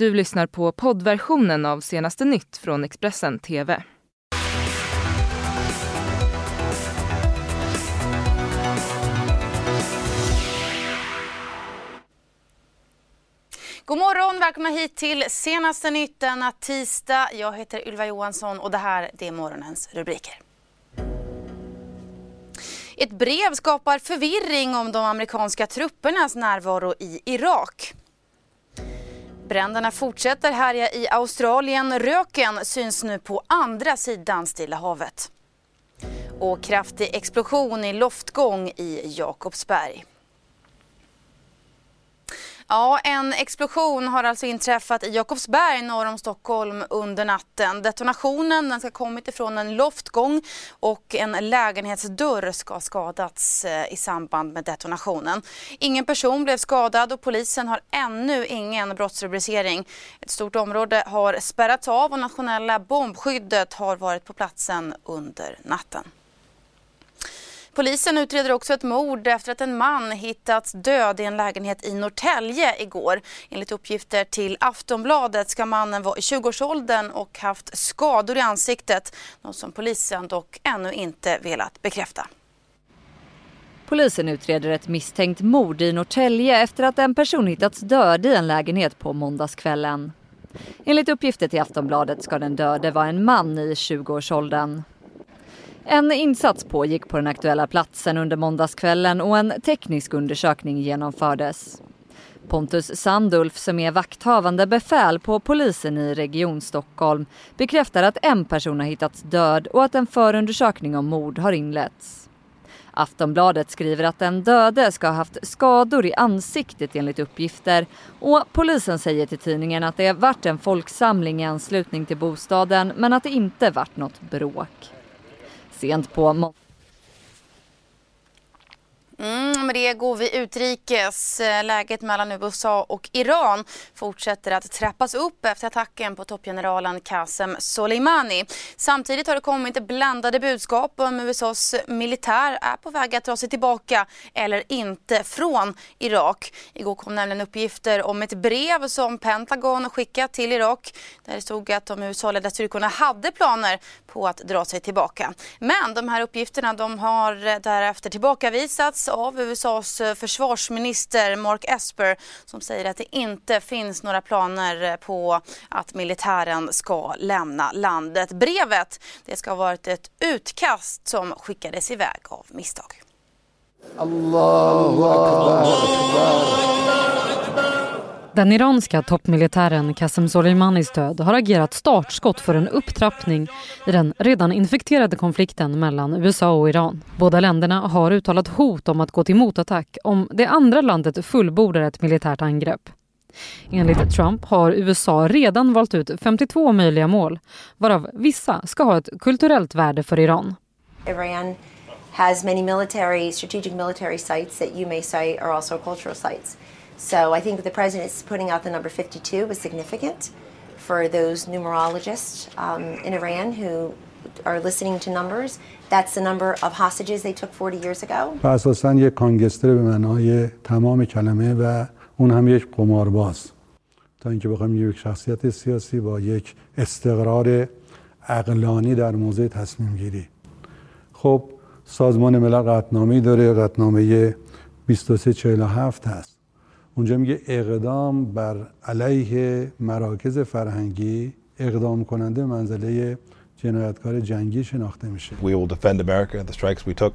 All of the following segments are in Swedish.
Du lyssnar på poddversionen av senaste nytt från Expressen TV. God morgon, välkomna hit till senaste nytt denna tisdag. Jag heter Ylva Johansson och det här det är morgonens rubriker. Ett brev skapar förvirring om de amerikanska truppernas närvaro i Irak. Bränderna fortsätter härja i Australien. Röken syns nu på andra sidan Stilla havet. Och kraftig explosion i loftgång i Jakobsberg. Ja, en explosion har alltså inträffat i Jakobsberg norr om Stockholm under natten. Detonationen den ska kommit ifrån en loftgång och en lägenhetsdörr ska ha skadats eh, i samband med detonationen. Ingen person blev skadad och polisen har ännu ingen brottsrubricering. Ett stort område har spärrats av och nationella bombskyddet har varit på platsen under natten. Polisen utreder också ett mord efter att en man hittats död i en lägenhet i Norrtälje igår. Enligt uppgifter till Aftonbladet ska mannen vara i 20-årsåldern och haft skador i ansiktet. Något som polisen dock ännu inte velat bekräfta. Polisen utreder ett misstänkt mord i Norrtälje efter att en person hittats död i en lägenhet på måndagskvällen. Enligt uppgifter till Aftonbladet ska den döde vara en man i 20-årsåldern. En insats pågick på den aktuella platsen under måndagskvällen och en teknisk undersökning genomfördes. Pontus Sandulf som är vakthavande befäl på polisen i Region Stockholm bekräftar att en person har hittats död och att en förundersökning om mord har inletts. Aftonbladet skriver att den döde ska ha haft skador i ansiktet enligt uppgifter och polisen säger till tidningen att det varit en folksamling i anslutning till bostaden men att det inte varit något bråk sent på måndag. Mm, med det går vi utrikes. Eh, läget mellan USA och Iran fortsätter att trappas upp efter attacken på toppgeneralen Qasem Soleimani. Samtidigt har det kommit blandade budskap om USAs militär är på väg att dra sig tillbaka eller inte från Irak. Igår kom nämligen uppgifter om ett brev som Pentagon skickat till Irak där det stod att de USA-ledda styrkorna hade planer på att dra sig tillbaka. Men de här uppgifterna de har därefter tillbakavisats av USAs eh, försvarsminister Mark Esper som säger att det inte finns några planer eh, på att militären ska lämna landet. Brevet det ska ha varit ett utkast som skickades iväg av misstag. Allahu den iranska toppmilitären Qasem Soleimanis död har agerat startskott för en upptrappning i den redan infekterade konflikten mellan USA och Iran. Båda länderna har uttalat hot om att gå till motattack om det andra landet fullbordar ett militärt angrepp. Enligt Trump har USA redan valt ut 52 möjliga mål varav vissa ska ha ett kulturellt värde för Iran. Iran has many military, strategic military sites that you may say are also cultural sites. So I think the president putting out the number 52 was significant for those numerologists um, in Iran who are listening to numbers. That's the number of hostages they took 40 years ago. اساسا یک کانگستر به معنای تمام کلمه و اون هم یک قمارباز تا اینکه بخوایم یک شخصیت سیاسی با یک استقرار اقلانی در موضع تصمیم گیری خب سازمان ملل قطنامه داره قطنامه 2347 هست اونجا میگه اقدام بر علیه مراکز فرهنگی اقدام کننده منزله جنایتکار جنگی شناخته میشه. We will defend America. The strikes we took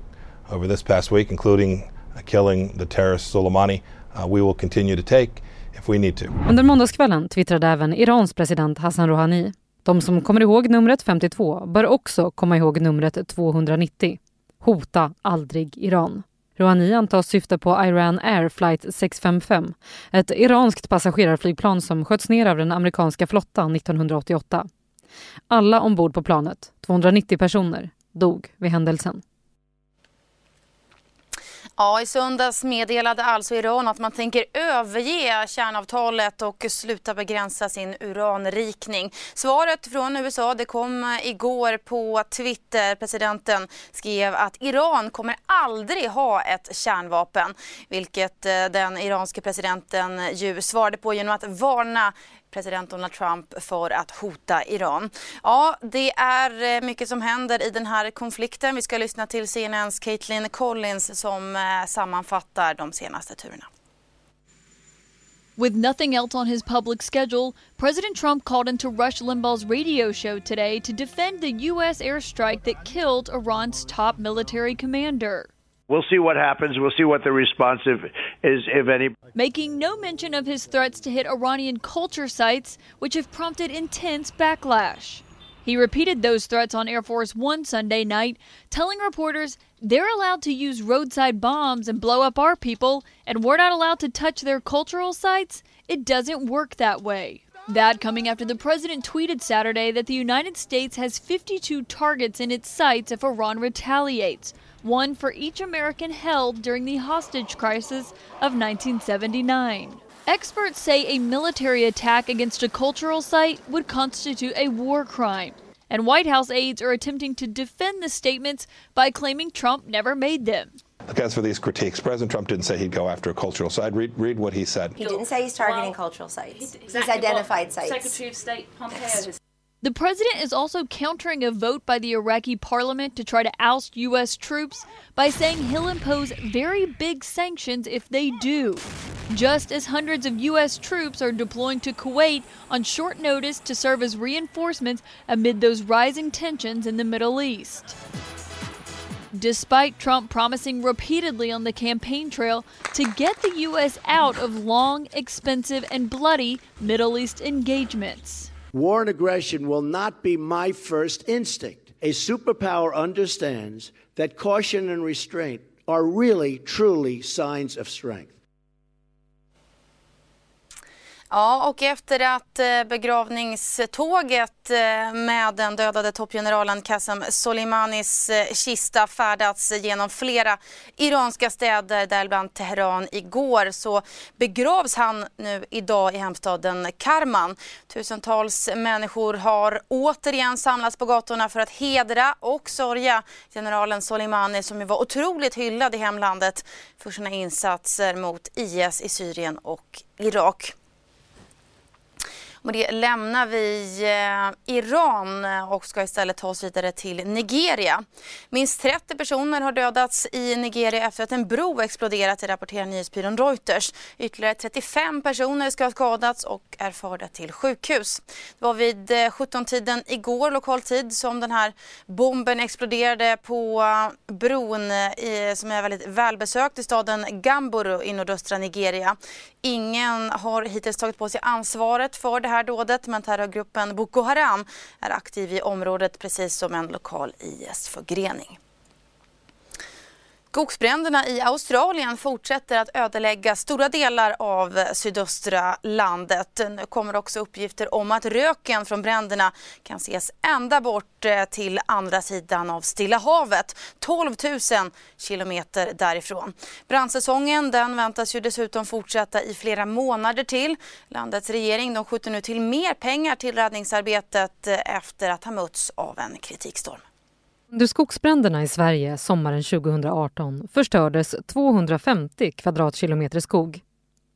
over this past week including killing the terrorist Soleimani uh, we will continue to take if we need to. Under måndagskvällen twittrade även Irans president Hassan Rouhani. De som kommer ihåg numret 52 bör också komma ihåg numret 290. Hota aldrig Iran. Rouhani antas syfta på Iran Air Flight 655, ett iranskt passagerarflygplan som sköts ner av den amerikanska flottan 1988. Alla ombord på planet, 290 personer, dog vid händelsen. Ja, i söndags meddelade alltså Iran att man tänker överge kärnavtalet och sluta begränsa sin uranrikning. Svaret från USA det kom igår på Twitter. Presidenten skrev att Iran kommer aldrig ha ett kärnvapen, vilket eh, den iranske presidenten ju svarade på genom att varna president Donald Trump för att hota Iran. Ja, det är eh, mycket som händer i den här konflikten. Vi ska lyssna till CNNs Caitlin Collins som eh, sammanfattar de senaste turerna. With nothing else on his public schedule, President Trump called into Rush Limbaugh's radio show today to defend the U.S. airstrike that killed Iran's top military commander. We'll see what happens. We'll see what the response is, if any. Making no mention of his threats to hit Iranian culture sites, which have prompted intense backlash. He repeated those threats on Air Force One Sunday night, telling reporters they're allowed to use roadside bombs and blow up our people, and we're not allowed to touch their cultural sites? It doesn't work that way. That coming after the president tweeted Saturday that the United States has 52 targets in its sights if Iran retaliates, one for each American held during the hostage crisis of 1979. Experts say a military attack against a cultural site would constitute a war crime. and White House aides are attempting to defend the statements by claiming Trump never made them. Look, as for these critiques, President Trump didn't say he'd go after a cultural site. Read, read what he said. He didn't say he's targeting well, cultural sites. Exactly he's identified sites. Secretary of State Pompeo has the president is also countering a vote by the Iraqi parliament to try to oust U.S. troops by saying he'll impose very big sanctions if they do. Just as hundreds of U.S. troops are deploying to Kuwait on short notice to serve as reinforcements amid those rising tensions in the Middle East. Despite Trump promising repeatedly on the campaign trail to get the U.S. out of long, expensive, and bloody Middle East engagements. War and aggression will not be my first instinct. A superpower understands that caution and restraint are really, truly signs of strength. Ja, och efter att eh, begravningståget eh, med den dödade toppgeneralen Qasem Soleimanis eh, kista färdats genom flera iranska städer, däribland Teheran igår, så begravs han nu idag i hemstaden Karman. Tusentals människor har återigen samlats på gatorna för att hedra och sörja generalen Soleimani som ju var otroligt hyllad i hemlandet för sina insatser mot IS i Syrien och Irak. Med det lämnar vi eh, Iran eh, och ska istället ta oss vidare till Nigeria. Minst 30 personer har dödats i Nigeria efter att en bro exploderat, rapporterar nyhetsbyrån Reuters. Ytterligare 35 personer ska ha skadats och är förda till sjukhus. Det var vid eh, 17-tiden igår lokal tid som den här bomben exploderade på bron bron som är väldigt välbesökt i staden Gamburu i nordöstra Nigeria. Ingen har hittills tagit på sig ansvaret för det här dådet men terrorgruppen Boko Haram är aktiv i området precis som en lokal IS-förgrening. Skogsbränderna i Australien fortsätter att ödelägga stora delar av sydöstra landet. Nu kommer också uppgifter om att röken från bränderna kan ses ända bort eh, till andra sidan av Stilla havet, 12 000 kilometer därifrån. Brandsäsongen den väntas ju dessutom fortsätta i flera månader till. Landets regering de skjuter nu till mer pengar till räddningsarbetet eh, efter att ha mötts av en kritikstorm. Under skogsbränderna i Sverige sommaren 2018 förstördes 250 kvadratkilometer skog.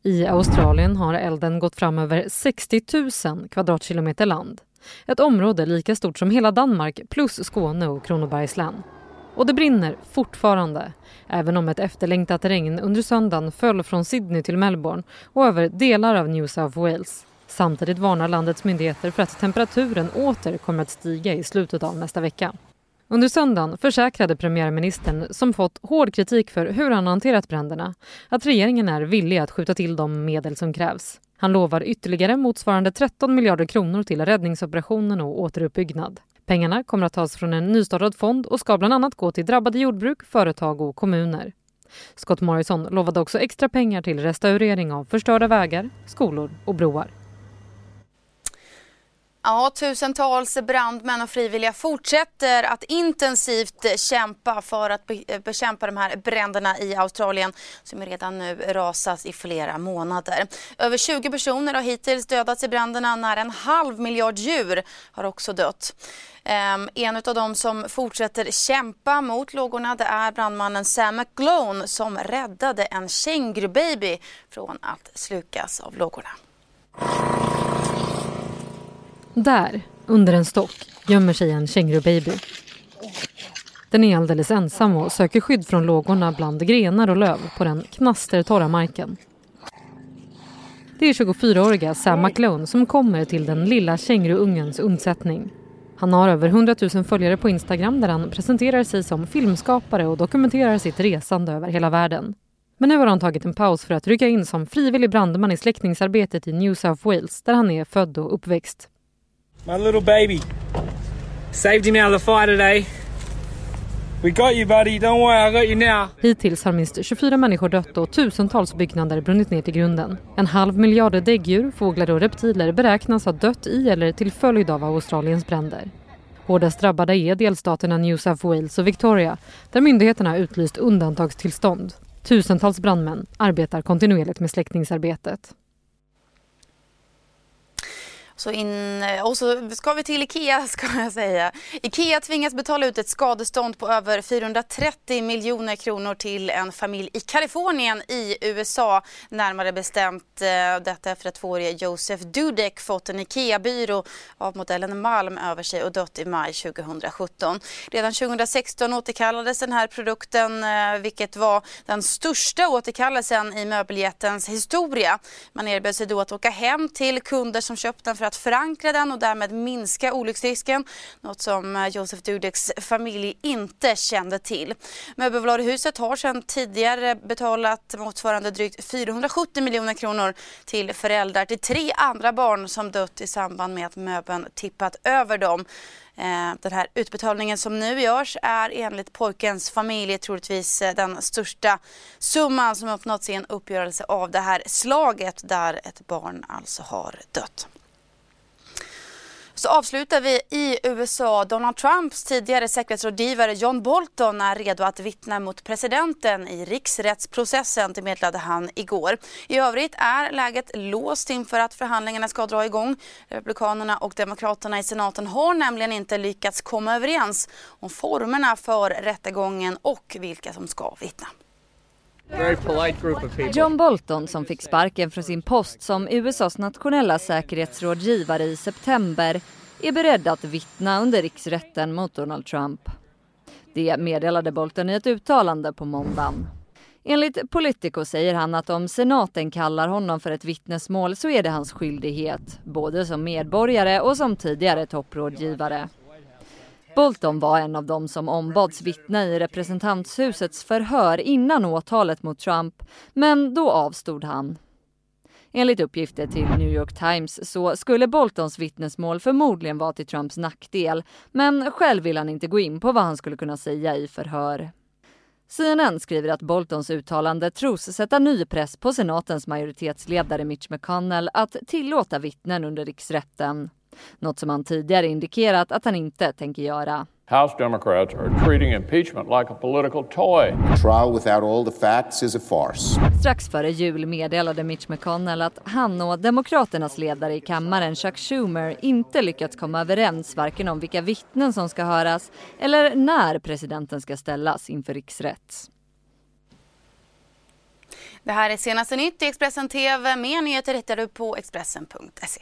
I Australien har elden gått fram över 60 000 kvadratkilometer land. Ett område lika stort som hela Danmark plus Skåne och Kronobergs län. Och det brinner fortfarande, även om ett efterlängtat regn under söndagen föll från Sydney till Melbourne och över delar av New South Wales. Samtidigt varnar landets myndigheter för att temperaturen åter kommer att stiga i slutet av nästa vecka. Under söndagen försäkrade premiärministern, som fått hård kritik för hur han hanterat bränderna, att regeringen är villig att skjuta till de medel som krävs. Han lovar ytterligare motsvarande 13 miljarder kronor till räddningsoperationen och återuppbyggnad. Pengarna kommer att tas från en nystartad fond och ska bland annat gå till drabbade jordbruk, företag och kommuner. Scott Morrison lovade också extra pengar till restaurering av förstörda vägar, skolor och broar. Ja, tusentals brandmän och frivilliga fortsätter att intensivt kämpa för att bekämpa de här bränderna i Australien som redan nu rasas i flera månader. Över 20 personer har hittills dödats i bränderna. Nära en halv miljard djur har också dött. Ehm, en av dem som fortsätter kämpa mot lågorna det är brandmannen Sam McGlone som räddade en kängurubaby från att slukas av lågorna. Där, under en stock, gömmer sig en kängurubaby. Den är alldeles ensam och söker skydd från lågorna bland grenar och löv på den knastertorra marken. Det är 24-åriga Sam McLone som kommer till den lilla känguruungens undsättning. Han har över 100 000 följare på Instagram där han presenterar sig som filmskapare och dokumenterar sitt resande över hela världen. Men nu har han tagit en paus för att rycka in som frivillig brandman i släckningsarbetet i New South Wales där han är född och uppväxt. My little baby. Saved him out of the fire today. We got you buddy, don't worry I got you now. Hittills har minst 24 människor dött och tusentals byggnader brunnit ner till grunden. En halv miljard däggdjur, fåglar och reptiler beräknas ha dött i eller till följd av Australiens bränder. Hårdast drabbade är delstaterna New South Wales och Victoria där myndigheterna utlyst undantagstillstånd. Tusentals brandmän arbetar kontinuerligt med släckningsarbetet. Så in, eh, och så ska vi till Ikea ska jag säga. Ikea tvingas betala ut ett skadestånd på över 430 miljoner kronor till en familj i Kalifornien i USA. Närmare bestämt eh, detta efter att tvåårige Josef Dudek fått en Ikea-byrå av modellen Malm över sig och dött i maj 2017. Redan 2016 återkallades den här produkten eh, vilket var den största återkallelsen i möbeljättens historia. Man erbjöd sig då att åka hem till kunder som köpt den för att förankra den och därmed minska olycksrisken. Något som eh, Josef Dudeks familj inte kände till. Möbelvaruhuset har sedan tidigare betalat motsvarande drygt 470 miljoner kronor till föräldrar till tre andra barn som dött i samband med att möbeln tippat över dem. Eh, den här utbetalningen som nu görs är enligt pojkens familj troligtvis eh, den största summan som uppnåtts i en uppgörelse av det här slaget där ett barn alltså har dött. Så avslutar vi i USA. Donald Trumps tidigare säkerhetsrådgivare John Bolton är redo att vittna mot presidenten i riksrättsprocessen, det meddelade han igår. I övrigt är läget låst inför att förhandlingarna ska dra igång. Republikanerna och Demokraterna i senaten har nämligen inte lyckats komma överens om formerna för rättegången och vilka som ska vittna. John Bolton som fick sparken från sin post som USAs nationella säkerhetsrådgivare i september är beredd att vittna under riksrätten mot Donald Trump. Det meddelade Bolton i ett uttalande på måndagen. Enligt Politico säger han att om senaten kallar honom för ett vittnesmål så är det hans skyldighet, både som medborgare och som tidigare topprådgivare. Bolton var en av dem som ombads vittna i representanthusets förhör innan åtalet mot Trump, men då avstod han. Enligt uppgifter till New York Times så skulle Boltons vittnesmål förmodligen vara till Trumps nackdel, men själv vill han inte gå in på vad han skulle kunna säga i förhör. CNN skriver att Boltons uttalande tros sätta ny press på senatens majoritetsledare Mitch McConnell att tillåta vittnen under riksrätten. Något som han tidigare indikerat att han inte tänker göra. House Democrats are treating impeachment like a political toy. A trial without all the facts is a farce. Strax före jul meddelade Mitch McConnell att han och Demokraternas ledare i kammaren Chuck Schumer inte lyckats komma överens varken om vilka vittnen som ska höras eller när presidenten ska ställas inför riksrätt. Det här är senaste nytt i Expressen TV. Mer nyheter hittar du på Expressen.se.